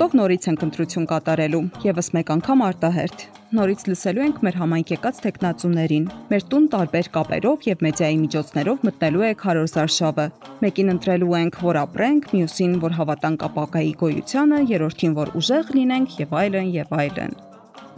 Շուտով նորից ենք ընտրություն կատարելու, եւս մեկ անգամ արտահերթ։ Նորից լսելու ենք մեր համայնք եկած տեխնացուներին։ Մեր տուն տարբեր կապերով եւ մեդիայի միջոցներով մտնելու է քարոզարշավը։ Մեկին ընտրելու ենք, որ ապրենք, մյուսին, որ հավատանք ապակայի գոյությանը, երրորդին, որ ուժեղ լինենք եւ այլն եւ այլն։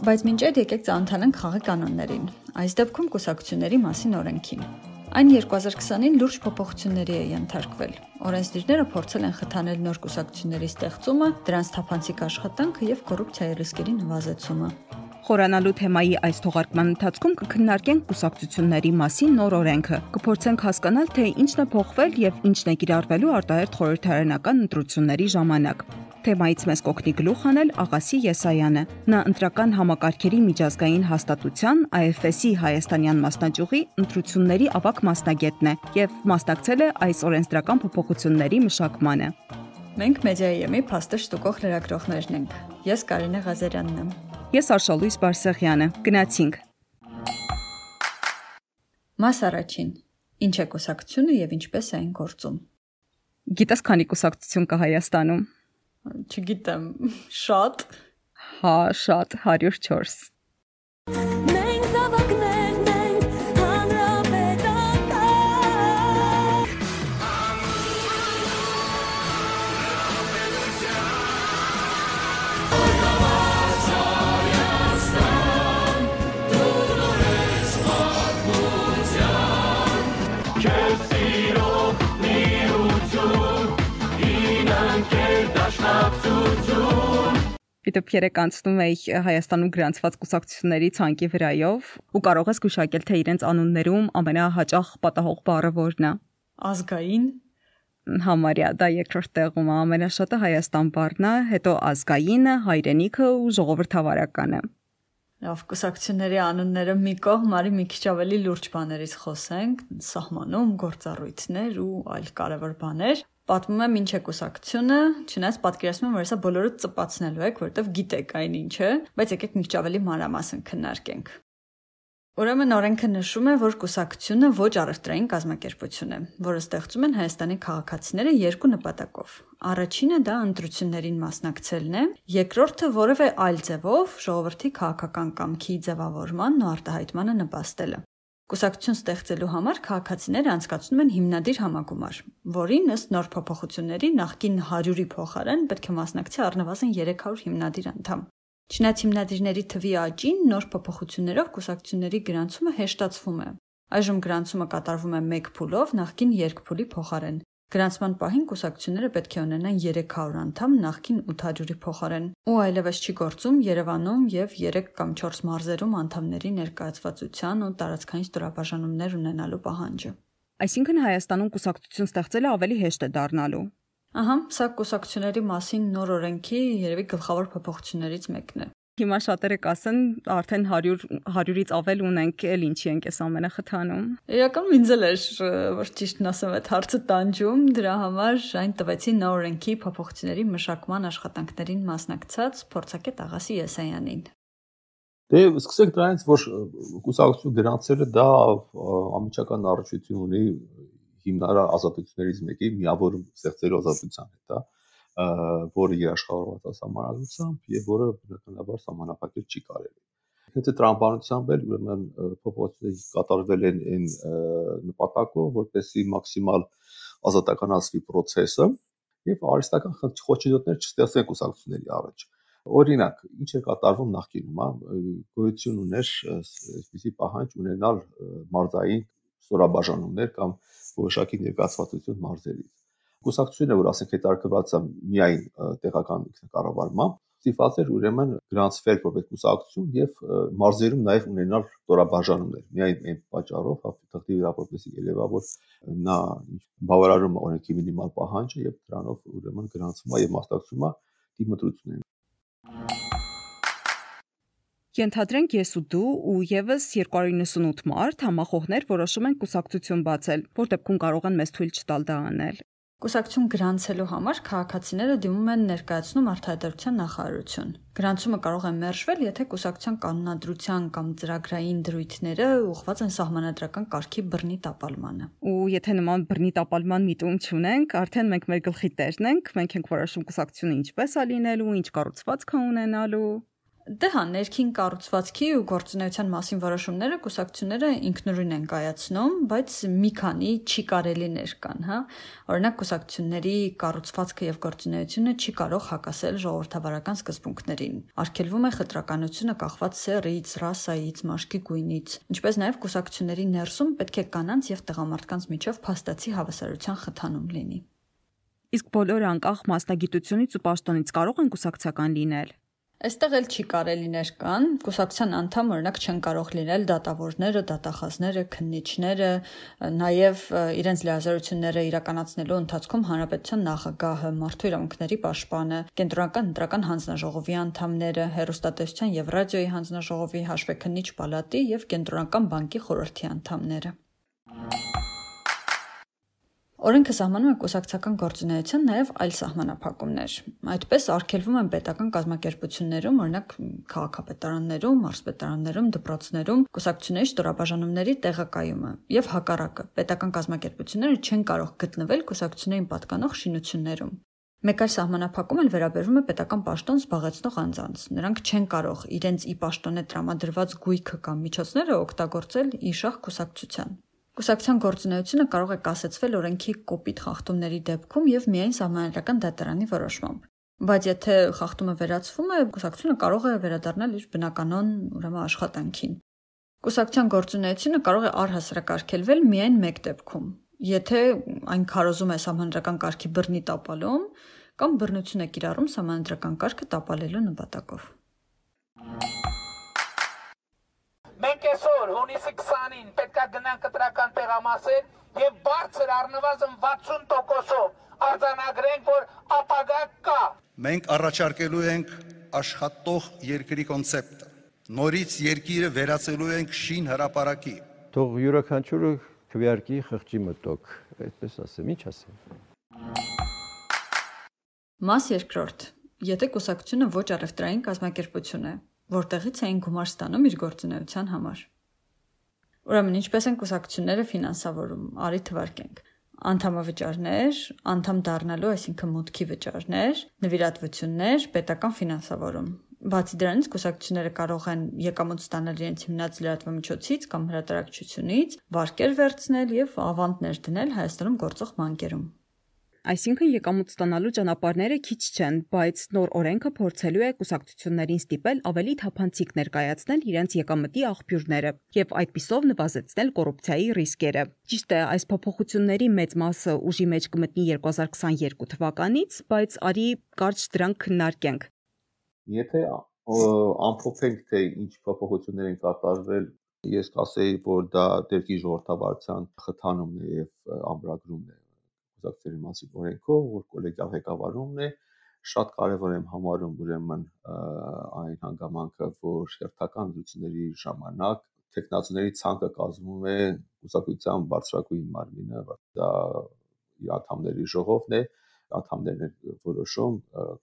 Բայց մինչ այդ եկեք ծանոթանանք խաղի կանոններին։ Այս դեպքում կուսակցությունների մասին օրենքին։ Այն 2020-ին լուրջ փոփոխությունների է ենթարկվել։ Օրենսդիրները փորձել են խթանել նոր կուսակցությունների ստեղծումը, դրանց թափանցիկ աշխատանքը եւ կոռուպցիայի ռիսկերի նվազեցումը։ Խորանալու թեմայի այս թողարկման ընթացքում կքննարկենք կուսակցությունների մասին նոր օրենքը։ Կփորձենք հասկանալ, թե ինչն է փոխվել եւ ինչն է կիրառվելու արտահերթ խորհրդարանական ընտրությունների ժամանակ։ Թեմայից մեզ կօգնի գլուխ անել Աղասի Եսայանը։ Նա ընտրական համակարգերի միջազգային հաստատության IFS-ի հայաստանյան մասնաճյուղի ընտրությունների ավակ մասնագետն է եւ մասնակցել է այս օրենսդրական փոփոխությունների մշակմանը։ Մենք Մեդիայեմի փաստը շտուկող լրագրողներն ենք։ Ես Կարինե Ղազարյանն եմ։ Ես Արշալույս Բարսեղյանը։ Գնացինք։ Մաս առաջին։ Ինչ է կուսակցությունը եւ ինչպես է այն գործում։ Գիտես քանի կուսակցություն կա Հայաստանում չգիտեմ, շատ։ Հա, շատ 104։ Դեպ երեք անցնում էի Հայաստանում գրանցված կուսակցությունների ցանկի վրայով ու կարող ես գուշակել թե իրենց անուններում ամենահաճախ պատահող բառը որն է։ Ազգային համարյա դա երկրորդ տեղում է. ամենաշատը Հայաստան բառն է, հետո ազգայինը, հայրենիքը ու ժողովրդավարականը։ Լավ, կուսակցությունների անունները մի կողմ, արի մի քիչ ավելի լուրջ բաներից խոսենք, սահմանում, գործառույթներ ու այլ կարևոր բաներ պատմում եմ ինչ է կուսակցությունը, չնայած պատկերացնում եմ, որ հեսա բոլորը ծպացնելու եք, որովհետև գիտեք այն ինչ է, բայց եկեք մի քիչ ավելի մանրամասն քննարկենք։ Ուրեմն օրենքը նշում է, որ կուսակցությունը ոչ առևտրային կազմակերպություն է, որը ստեղծում են Հայաստանի քաղաքացիները երկու նպատակով։ Առաջինը դա ընտրություններին մասնակցելն է, երկրորդը որևէ այլ ձևով ժողովրդի քաղաքական կամքի ձևավորմանն ու արտահայտմանը նպաստելը։ Կուսակցություն ստեղծելու համար քաղաքացիները անցկացնում են հիմնադիր համագումար, որին ըստ նոր փոփոխությունների նախկին 100-ի փոխարեն պետք է մասնակցի առնվազն 300 հիմնադիր անդամ։ Չնայած հիմնադիրների թվի աճին նոր փոփոխություններով կուսակցությունների գրանցումը հեշտացվում է։ Այժմ գրանցումը կատարվում է 1 փուլով նախկին 2 փուլի փոխարեն, Գրանցման պահին կուսակցությունները պետք է ունենան 300 անդամ նախքին 800-ի փոխարեն, ու այլևս չի գործում Երևանում եւ 3 կամ 4 մարզերում անդամների ներկայացվածության ու տարածքային ստորաբաժանումներ ունենալու պահանջը։ Այսինքն Հայաստանում կուսակցություն ստեղծելը ավելի հեշտ է դառնալու։ Ահա, սա կուսակցությունների մասին նոր օրենքի երևի գլխավոր փոփոխություններից մեկն է։ Հիմա շատերը կասեն արդեն 100 100-ից ավել ունենք, էլ ինչի ենք այս ամենը խթանում։ Իրականում ինձ էլ էր որ ճիշտն ասեմ այդ հարցը տանջում, դրա համար այն տվեցի նոր օրենքի փոփոխությունների մշակման աշխատանքներին մասնակցած փորձակետ Աղասի Եսայանին։ Դե սկսենք դրանից, որ կուսակցություն գրանցելը դա ամիջական առողջություն ունի հիմնարար ազատություններից մեկի միավորում ստեղծելու ազատության հետ, հա որը երաշխավորված է սահմանադրությամբ եւ որը բնականաբար սահմանափակել չի կարելի։ Եթե տրամաբանությամբ էլ ուրեմն փոփոխությունները կատարվել են այն նպատակով, որպեսզի մաքսիմալ ազատականացվի process-ը եւ արհեստական խոչընդոտներ չստեղծեն կուսակցությունների առաջ։ Օրինակ, ինչ է կատարվում նախկինում, հա, գոյություն ուներ այսպիսի պահանջ ունենալ մարզային ստորաբաժանումներ կամ որոշակի ներկայացվածություն մարզերից կուսակցությունը, որ ասենք հետարկված է միայն տեղական ինքնակառավարմամբ, ստիպված էր ուրեմն գրանցվել որպես կուսակցություն եւ մարզերում նաեւ ունենալ տորաբաժանումներ։ Միայն այն պատճառով հաղթի վրա որպեսի ելևա որ նա բավարարում է օրենքի մինիմալ պահանջը եւ դրանով ուրեմն գրանցվում է եւ մասնակցում է դիմադրություններին։ Ենթադրենք ես ու դու ու եւս 298 մարդ համախոհներ որոշում են կուսակցություն բացել, որ դեպքում կարող են մեզ թույլ չտալ դա անել։ Կուսակցություն գրանցելու համար քաղաքացիները դիմում են ներկայացնում արտահայտության նախարարություն։ Գրանցումը կարող է մերժվել, եթե կուսակցության կանոնադրության կամ ծրագրային դրույթները ուղղված են սահմանադրական կարգի բռնի տապալմանը։ Ու եթե նման բռնի տապալման միտում չունենք, արդեն մենք մեր գլխի տերն ենք, մենք ենք որոշում կուսակցությունը ինչպես է լինելու, ինչ կառուցվածք է ունենալու։ Դե հա, ներքին կառուցվածքի ու գործունեության մասին որոշումները կուսակցությունները ինքնուրույն են կայացնում, բայց մի քանի չի կարելիներ կան, հա։ Օրինակ կուսակցությունների կառուցվածքը եւ գործունեությունը չի կարող հակասել ժողովրդավարական սկզբունքներին։ Արգելվում է խտրականությունը կախված սեռից, ռասայից, մաշկի գույնից, ինչպես նաեւ կուսակցությունների ներսում պետք է կանանց եւ տղամարդկանց միջև փաստացի հավասարության խթանում լինի։ Իսկ բոլորը անկախ մասնագիտությունից ու պաշտոնից կարող են կուսակցական լինել։ Այստեղ էլ չի կարելիներ կան, կուսակցության անդամ օրինակ չեն կարող լինել դատավորները, դատախազները, քննիչները, նաև իրենց լիազորությունները իրականացնելու ընթացքում հանրապետության նախագահը, մարդու իրավունքների պաշտպանը, կենտրոնական ընտրական հանձնաժողովի անդամները, հերոստատեսության եւ ռադիոյի հանձնաժողովի հաշվեկնիչ պալատի եւ կենտրոնական բանկի խորհրդի անդամները։ Օրենքը սահմանում է կուսակցական գործունեության նաև այլ սահմանափակումներ։ Այդպես արգելվում են պետական կազմակերպություններում, օրինակ քաղաքապետարաններում, մարզպետարաններում, դպրոցներում կուսակցությունների ստորաբաժանումների տեղակայումը եւ հակառակը։ Պետական կազմակերպությունները չեն կարող գտնվել կուսակցություններին պատկանող շինություններում։ Մեկ այլ սահմանափակում էլ վերաբերվում է պետական պաշտոն զբաղեցնող անձանց։ Նրանք չեն կարող իրենց ի պաշտոնե տրամադրված գույքը կամ միջոցները օգտագործել իշահ կուսակցության։ Կուսակցության գործունեությունը կարող է կասեցվել օրենքի կոպիտ խախտումների դեպքում եւ միայն սահմանադրական դատարանի որոշմամբ։ Բայց եթե խախտումը վերացվում է, կուսակցությունը կարող է վերադառնալ իր բնականon ուրեմն աշխատանքին։ Կուսակցության գործունեությունը կարող է առհասարակարգելվել միայն մեկ դեպքում. եթե այն քարոզում է սահմանադրական կարգի բռնի տապալում կամ բռնություն է կիրառում սահմանադրական կարգը տապալելու նպատակով։ Մենք այսօր հունիսի 20-ին պետքա գնանք կտրական տեղամասեր եւ բարձր առնվազն 60%-ով արձանագրենք, որ ապագա կա։ Մենք առաջարկելու ենք աշխատող երկրի կոնցեպտը։ Նորից երկիրը վերածելու ենք շին հրաապարակի։ Թող յուրաքանչյուրը քվեարկի խղճի մտոք, այդպես ասեմ, ի՞նչ ասեմ։ Մաս երկրորդ. Եթե կուսակցությունը ոչ առևտրային կազմակերպություն է, որտեղից էին գումար ստանում իր գործունեության համար։ Ուրեմն ինչպես են կուսակցությունները ֆինանսավորում, արի թվարկենք անդամավճարներ, անդամ դառնալու, այսինքն մուտքի վճարներ, նվիրատվություններ, պետական ֆինանսավորում։ Բացի դրանից կուսակցությունները կարող են եկամուտ ստանալ իրենց հիմնած լրատվամիջոցից կամ հրատարակչությունից, վարկեր վերցնել եւ ավանդներ դնել Հայաստանում գործող բանկերում։ Այսինքն եկամուտ ստանալու ճանապարհները քիչ չեն, բայց նոր օրենքը փորձելու է կուսակցություններին ստիպել ավելի թափանցիկ ներկայացնել իրենց եկամտի աղբյուրները եւ այդպիսով նվազեցնել կոռուպցիայի ռիսկերը։ Ճիշտ է, այս փոփոխությունների մեծ մասը ուժի մեջ կմտնի 2022 թվականից, բայց արի կարճ դրանք քննարկենք։ Եթե ամփոփենք թե ինչ փոփոխություններ են կատարվել ես կասեի, որ դա դերքի ժողովրդավարության խթանումն է եւ ամրագրումն է կուսակցությունների մասին օրենքով, որ կոլեգիալ ղեկավարումն է, շատ կարևոր եմ համարում ուրեմն այն հանգամանքը, որ հերթական զրույցների ժամանակ տեխնացուների ցանկը կազմում է կուսակցության բարձրագույն մարմինը, դա իր անդամների ժողովն է, անդամներն են որոշում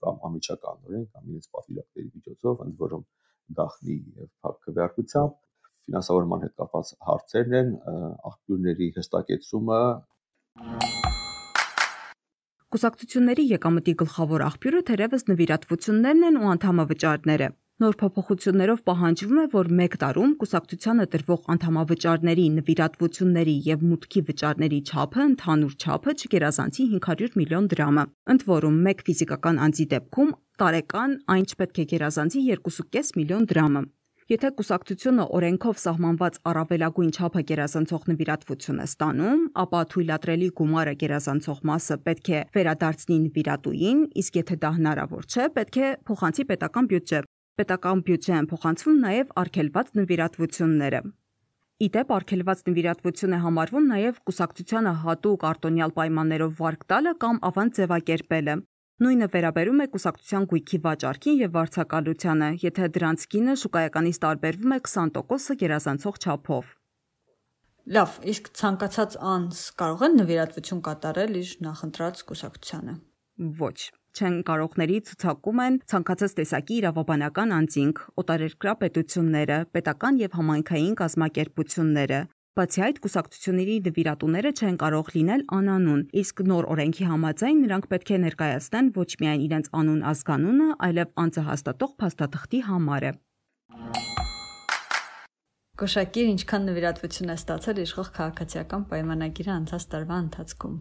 կամ ամիջականորեն կամ իրենց պատվիրակների միջոցով, ընդ որում գախնի եւ փակ քվեարկությամբ ֆինանսավորման հետ կապված հարցերն են աղբյուրների հստակեցումը Կուսակցությունների եկամտի գլխավոր աղբյուրը թերևս նվիրատվություններն են ու անդամավճարները։ Նոր փոփոխություններով պահանջվում է, որ 1 տարում կուսակցությանը տրվող անդամավճարների, նվիրատվությունների եւ մուտքի վճարների չափը ընդհանուր չափը չգերազանցի 500 միլիոն դրամը։ Ընդ որում, 1 ֆիզիկական անձի դեպքում տարեկան այն չպետք է գերազանցի 2.5 միլիոն դրամը։ Եթե կուսակցությունը օրենքով սահմանված առավելագույն չափը գերազանցող նվիրատվություն է ստանում, ապա թույլատրելի գումարը գերազանցող մասը պետք է վերադարձնի նվիրատուին, իսկ եթե դա հնարավոր չէ, պետք է փոխանցի պետական բյուջե։ Պետական բյուջե են փոխանցվում նաև արգելված նվիրատվությունները։ Իդեպ արգելված նվիրատվություն է համարվում նաև կուսակցությանը հատուկ արտոնյալ պայմաններով վարկ տալը կամ ավանց ձևակերպելը։ Նույնը վերաբերում է կուսակցության գույքի վաճառքին եւ վարձակալությանը, եթե դրանց գինը շուկայականից տարբերվում է 20%-ը գերազանցող չափով։ Լավ, իսկ ցանկացած անձ կարող է նվիրատվություն կատարել իր նախընտրած կուսակցությանը։ Ոչ չեն կարողների ցուցակում են ցանկացած տեսակի իրավաբանական անձինք, օտարերկրյա պետությունները, պետական եւ համայնքային կազմակերպությունները, Բացի այդ, կուսակցությունների դվիրատուները չեն կարող լինել անանուն, իսկ նոր օրենքի համաձայն նրանք պետք է ներկայացնեն ոչ միայն իրենց անուն ազգանունը, այլև անձը հաստատող փաստաթղթի համարը։ Կոշակիր ինչքան նվիրատվություն է ստացել իշխող քաղաքացիական պայմանագիրը անցած տարվա ընթացքում։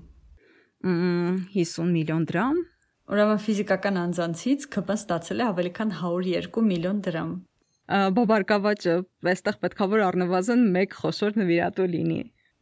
50 միլիոն դրամ։ Ուրեմն ֆիզիկական անձանցից ԿՊ-ն ստացել է ավելի քան 102 միլիոն դրամ բաբարկավաճը, այստեղ պետքա որ առնվազն 1 խոշոր նվիրատու լինի։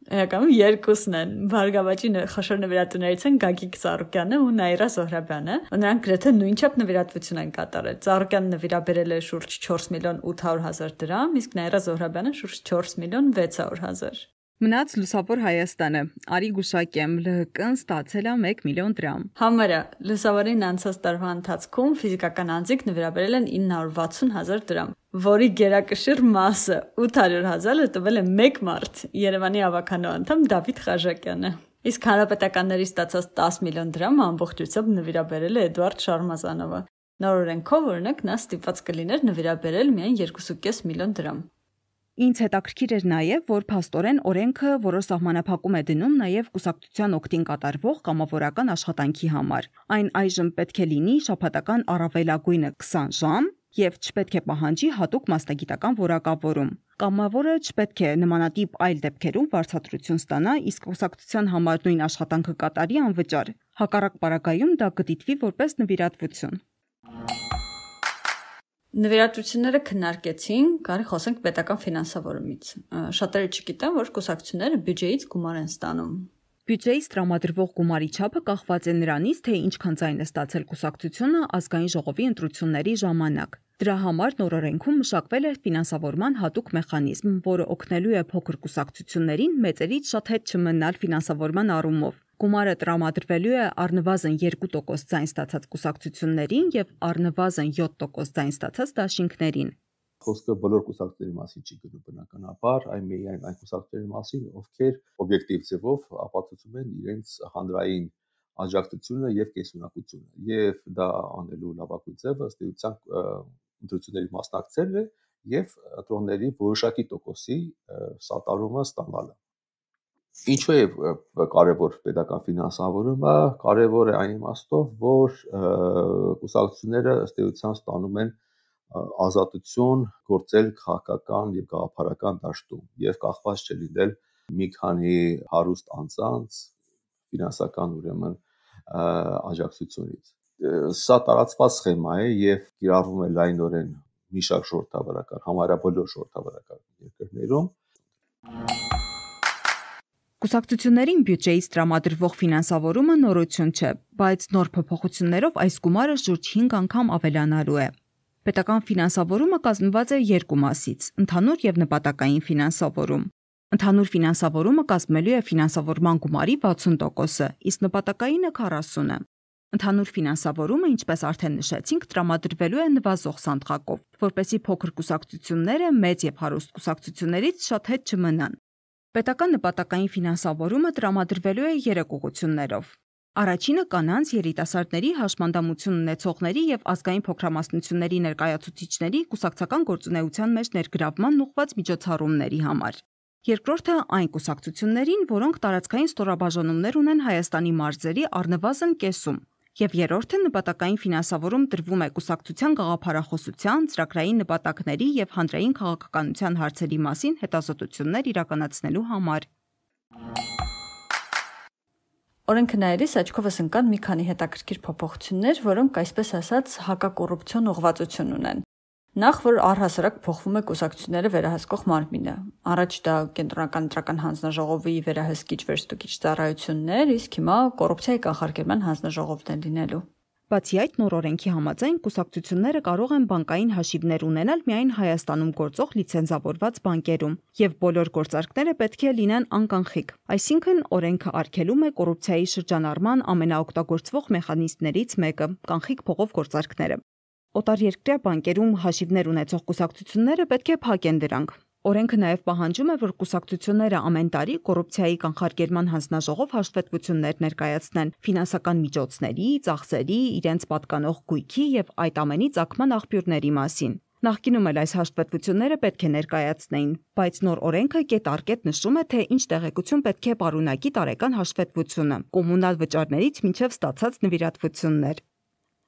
Էական երկուսն են։ Բարգավաճի խոշոր նվիրատուներից են Գագիկ Ծառուկյանը ու Նաիրա Զոհրաբյանը։ Նրանք գրեթե նույնչափ նվիրատվություն են կատարել։ Ծառուկյանը նվիրաբերել է շուրջ 4 միլիոն 800 հազար դրամ, իսկ Նաիրա Զոհրաբյանը շուրջ 4 միլիոն 600 հազար։ Մնաց լուսավոր Հայաստանը։ Արի գուշակեմ, ԼՀԿ-ն ստացել է 1 միլիոն դրամ։ Համարը լուսավորին անցած տարվա ընթացքում ֆիզիկական անձիկ նվիրաբերել են 960 հազար դրամ, որի գերակշիռ մասը 800 հազարը տվել է մեկ մարդ՝ Երևանի ավականո անդամ Դավիթ Խաժակյանը։ Իսկ հանրապետականների ստացած 10 միլիոն դրամը ամբողջությամբ նվիրաբերել է Էդուարդ Շարմազանովը։ Նոր օրենքով օրինակ նա ստիպված կլիներ նվիրաբերել միայն 2.5 միլիոն դրամ։ Ինձ հետաքրքիր էր նաև, որ փաստորեն օրենքը, որը սահմանափակում է դնում նաև կուսակցության օկտին կատարվող կամավորական աշխատանքի համար։ Այն այժմ պետք է լինի շաբաթական առավելագույնը 20 ժամ եւ չպետք է պահանջի հատուկ մասնագիտական որակավորում։ Կամավորը չպետք է նմանատիպ այլ դեպքերում վարձատրություն ստանա, իսկ կուսակցության համար նույն աշխատանքը կատարի անվճար։ Հակառակ պարագայում դա կդիտվի որպես նվիրատվություն։ Նվիրատվությունները քննարկեցին, կարի խոսենք պետական ֆինանսավորումից։ Շատերը չգիտեն, որ կուսակցությունները բյուջեից գումար են ստանում։ Բյուջեից տրամադրվող գումարի չափը կախված է նրանից, թե ինչքան ձայն է ստացել կուսակցությունը ազգային ժողովի ընտրությունների ժամանակ։ Դրա համար նոր օրենքում մշակվել է ֆինանսավորման հատուկ մեխանիզմ, որը օգնելու է փոքր կուսակցություններին մեծերից շատ հետ չմնալ ֆինանսավորման առումով։ Գումարը տրամադրվելու է առնվազն 2% ձայն ստացած կուսակցություններին եւ առնվազն 7% ձայն ստացած դաշինքներին։ Խոսքը բոլոր կուսակցությունների մասին չի գնում բնականաբար, այլ միայն այն կուսակցությունների մասին, ովքեր օբյեկտիվ ձևով ապացուցում են իրենց հանրային աջակցությունը եւ կեսունակությունը եւ դա անելու լավագույն ձևը ըստ էության ընտրությունների մասնակցելն է եւ ընտրոնների որոշակի տոկոսի սատարումը ստանալը Ինչու է կարևոր pedagogan ֆինանսավորումը, կարևոր է այն իմաստով, որ կուսակցությունները ըստ էության ստանում են ազատություն գործել քաղաքական եւ գաղափարական դաշտում եւ կախված չլինել մի քանի հարուստ անձանց ֆինանսական ուրեմն աջակցությունից։ Սա տարածված սխեմա է եւ կիրառվում է լայնորեն մի շարք շորթավարական, համարյա բոլոր շորթավարական երկրներում Կուսակցություններին բյուջեից տրամադրվող ֆինանսավորումը նորություն չէ, բայց նոր փոփոխություններով այս գումարը շուրջ 5 անգամ ավելանալու է։ Պետական ֆինանսավորումը կազմված է երկու մասից՝ ընդհանուր եւ նպատակային ֆինանսավորում։ Ընդհանուր ֆինանսավորումը կազմելու է ֆինանսավորման գումարի 60%-ը, իսկ նպատակայինը 40-ը։ Ընդհանուր ֆինանսավորումը, ինչպես արդեն նշեցինք, տրամադրվելու է նվազող սանդղակով, որպեսզի փոքր կուսակցությունները մեծ եւ հարուստ կուսակցություններից շատ հետ չմնան։ Պետական նպատակային ֆինանսավորումը տրամադրվելու է երեք ուղղություններով։ Առաջինը կանանց երիտասարդների հաշմանդամություն ունեցողների եւ ազգային փոքրամասնությունների ներկայացուցիչների կուսակցական գործունեության մեջ ներգրավման ուղղված միջոցառումների համար։ Երկրորդը այն կուսակցություններին, որոնք տարածքային ստորաբաժանումներ ունեն Հայաստանի մարզերի առնվազն կեսում, եւ երրորդը նպատակային ֆինանսավորում տրվում է կուսակցության գաղափարախոսության, ծրագրային նպատակների եւ հանրային քաղաքականության հարցերի մասին հետազոտություններ իրականացնելու համար։ Օրենքը նայելիս աչքովս ընկան մի քանի հետաքրքիր փոփոխություններ, որոնք այսպես ասած հակակոռուպցիոն ուղղվածություն ունեն։ Նախ որ առհասարակ փոխվում է կուսակցությունները վերահսկող մարմինը։ Առաջ դա կենտրոնական ընտրական հանձնաժողովի վերահսկիչ վերստուգիչ ծառայություններ, իսկ հիմա կոռուպցիայի կանխարգելման հանձնաժողովն է լինելու։ Բացի այդ, նոր օրենքի համաձայն կուսակցությունները կարող են բանկային հաշիվներ ունենալ միայն Հայաստանում գործող լիցենզավորված բանկերում, եւ բոլոր գործարքները պետք է լինեն անկանխիկ։ Այսինքն, օրենքը արգելում է կոռուպցիայի շրջանառման ամենաօգտագործվող մեխանիզմներից մեկը՝ կանխիկ փողով գործարքները։ Օտարերկրյա բանկերում հաշիվներ ունեցող կուսակցությունները պետք է փակեն դրանք։ Օրենքը նաև պահանջում է, որ կուսակցությունները ամեն տարի կոռուպցիայի կանխարգելման հանձնաժողով հաշվետվություններ ներկայացնեն ֆինանսական միջոցների, ծախսերի, իրենց պատկանող գույքի եւ այդ ամենի ցակման աղբյուրների մասին։ Նախկինում էլ այս հաշվետվությունները պետք է ներկայացնեին, բայց նոր օրենքը կետ առ կետ նշում է, թե ինչ տեղեկություն պետք է պարունակի տարեկան հաշվետվությունը՝ կոմունալ վճարներից մինչև ստացած նվիրատվություններ։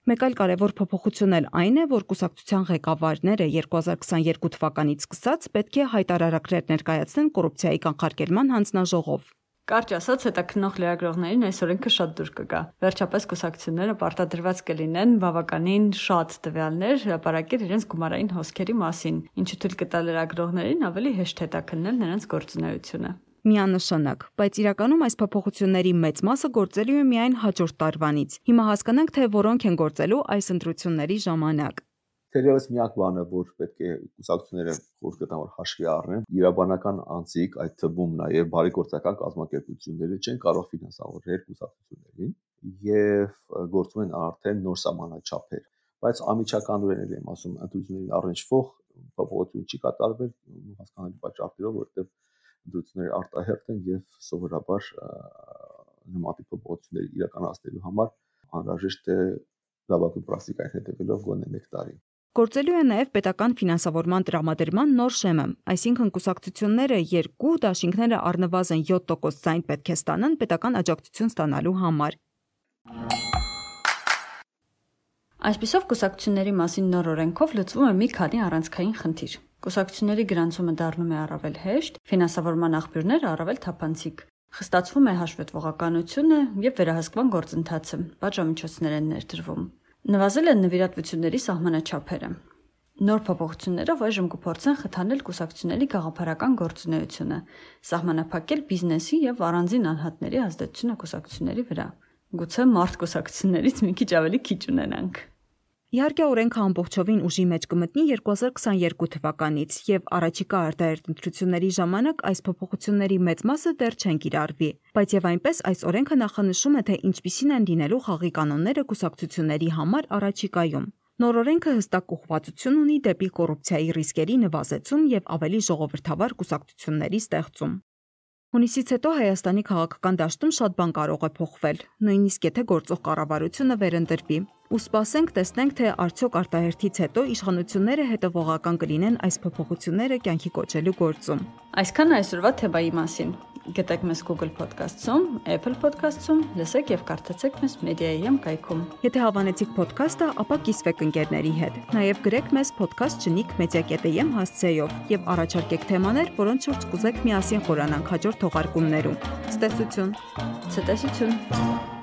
Մեկ այլ կարևոր փոփոխություն էլ այն է, որ կուսակցության ղեկավարները 2022 թվականից սկսած պետք է հայտարարակներ ներկայացնեն կոռուպցիայի կանխարգելման հանձնաժողով։ Կարճ ասած, հետաքնող լրագրողներին այս օրենքը շատ դուր կգա։ Վերջապես կուսակցությունները պարտադրված կլինեն բավականին շատ տվյալներ հրապարակել իրենց գումարային հոսքերի մասին, ինչը թույլ կտա լրագրողներին ավելի հեշտ հետաքննել նրանց գործունեությունը միանշանակ, բայց իրականում այս փոփոխությունների մեծ մասը գործելու է միայն հաջորդ տարվանից։ Հիմա հասկանանք, թե որոնք են գործելու այս ընտրությունների ժամանակ։ Թերևս միակ բանը, որ պետք է կուսակցությունները խոր կտան որ հաշվի առնեն, իրավաբանական անձիկ, այդ թվում նաև բարեգործական կազմակերպությունները չեն կարող ֆինանսավորել կուսակցություններին եւ գործում են արդեն նոր սահմանաչափեր բայց ամիջականորեն էլ եմ ասում ընտրություններին առնչվող փոփոխություն չի կատարվել հասկանալի պատճառներով որովհետեւ դրությունների արտահերտ են եւ սովորաբար նոմատիկ փոփոխություններ իրականացնելու համար անհրաժեշտ է լավագույն պրակտիկային հետևելով գոնե 1 տարի։ Գործելու է նաև պետական ֆինանսավորման տրամադրման նոր շեմը, այսինքն կուսակցությունները երկու դաշինքները առնվազն 7% ցայն պետք է ստանան պետական աջակցություն ստանալու համար։ Այսպիսով կուսակցությունների մասին նոր օրենքով լուծվում է մի քանի առանցքային խնդիր։ Կուսակցությունների գրանցումը դառնում է առավել հեշտ, ֆինանսավորման աղբյուրները առավել թափանցիկ։ Խստացվում է հաշվետվողականությունը եւ վերահսկման գործընթացը։ Պատժամիջոցներ են ներդրվում։ Նվազել են նվիրատվությունների սահմանաչափերը։ Նոր փոփոխություններով այժմ կփորձեն խթանել կուսակցությունների գաղափարական գործունեությունը, սահմանափակել բիզնեսի եւ առանձին անհատների ազդեցությունը կուսակցությունների վրա։ Գուցե մարդ կուսակցություններից մի քիչ ավելի քիչ ունենանք։ Իհարկե օրենքը ամբողջովին ուժի մեջ կմտնի 2022 թվականից եւ առաջիկա արտահերտ ընտրությունների ժամանակ այս փոփոխությունների մեծ մասը դեռ չեն կիրառվի, բայց եւ այնպես այս օրենքը նախանշում է թե ինչպիսին են լինելու խաղի կանոնները կուսակցությունների համար առաջիկայում։ Նոր օրենքը հստակ ուղղվածություն ունի դեպի կոռուպցիայի ռիսկերի նվազեցում եւ ավելի ժողովրդավար կուսակցությունների ստեղծում։ Հունիսից հետո Հայաստանի քաղաքական դաշտում շատ բան կարող է փոխվել, նույնիսկ եթե գործող կառավարությունը վերընտրվի ու սպասենք տեսնենք, թե արդյոք արտահերթից հետո իշխանությունները հետևողական կլինեն այս փոփոխությունները կյանքի կոչելու գործում։ Այսքան այսօրվա թեբայի մասին։ Գտեք մեզ Google Podcast-ում, Apple Podcast-ում, լսեք եւ կարդացեք մեզ Media.am կայքում։ Եթե հավանեցիք podcast-ը, ապա կիսվեք ընկերների հետ։ Նաեւ գրեք մեզ podcast.media.am հասցեով եւ առաջարկեք թեմաներ, որոնց շուրջ կուզեք միասին խորանանք հաջորդ թողարկումներում։ Ցտեսություն։ Ցտեսություն։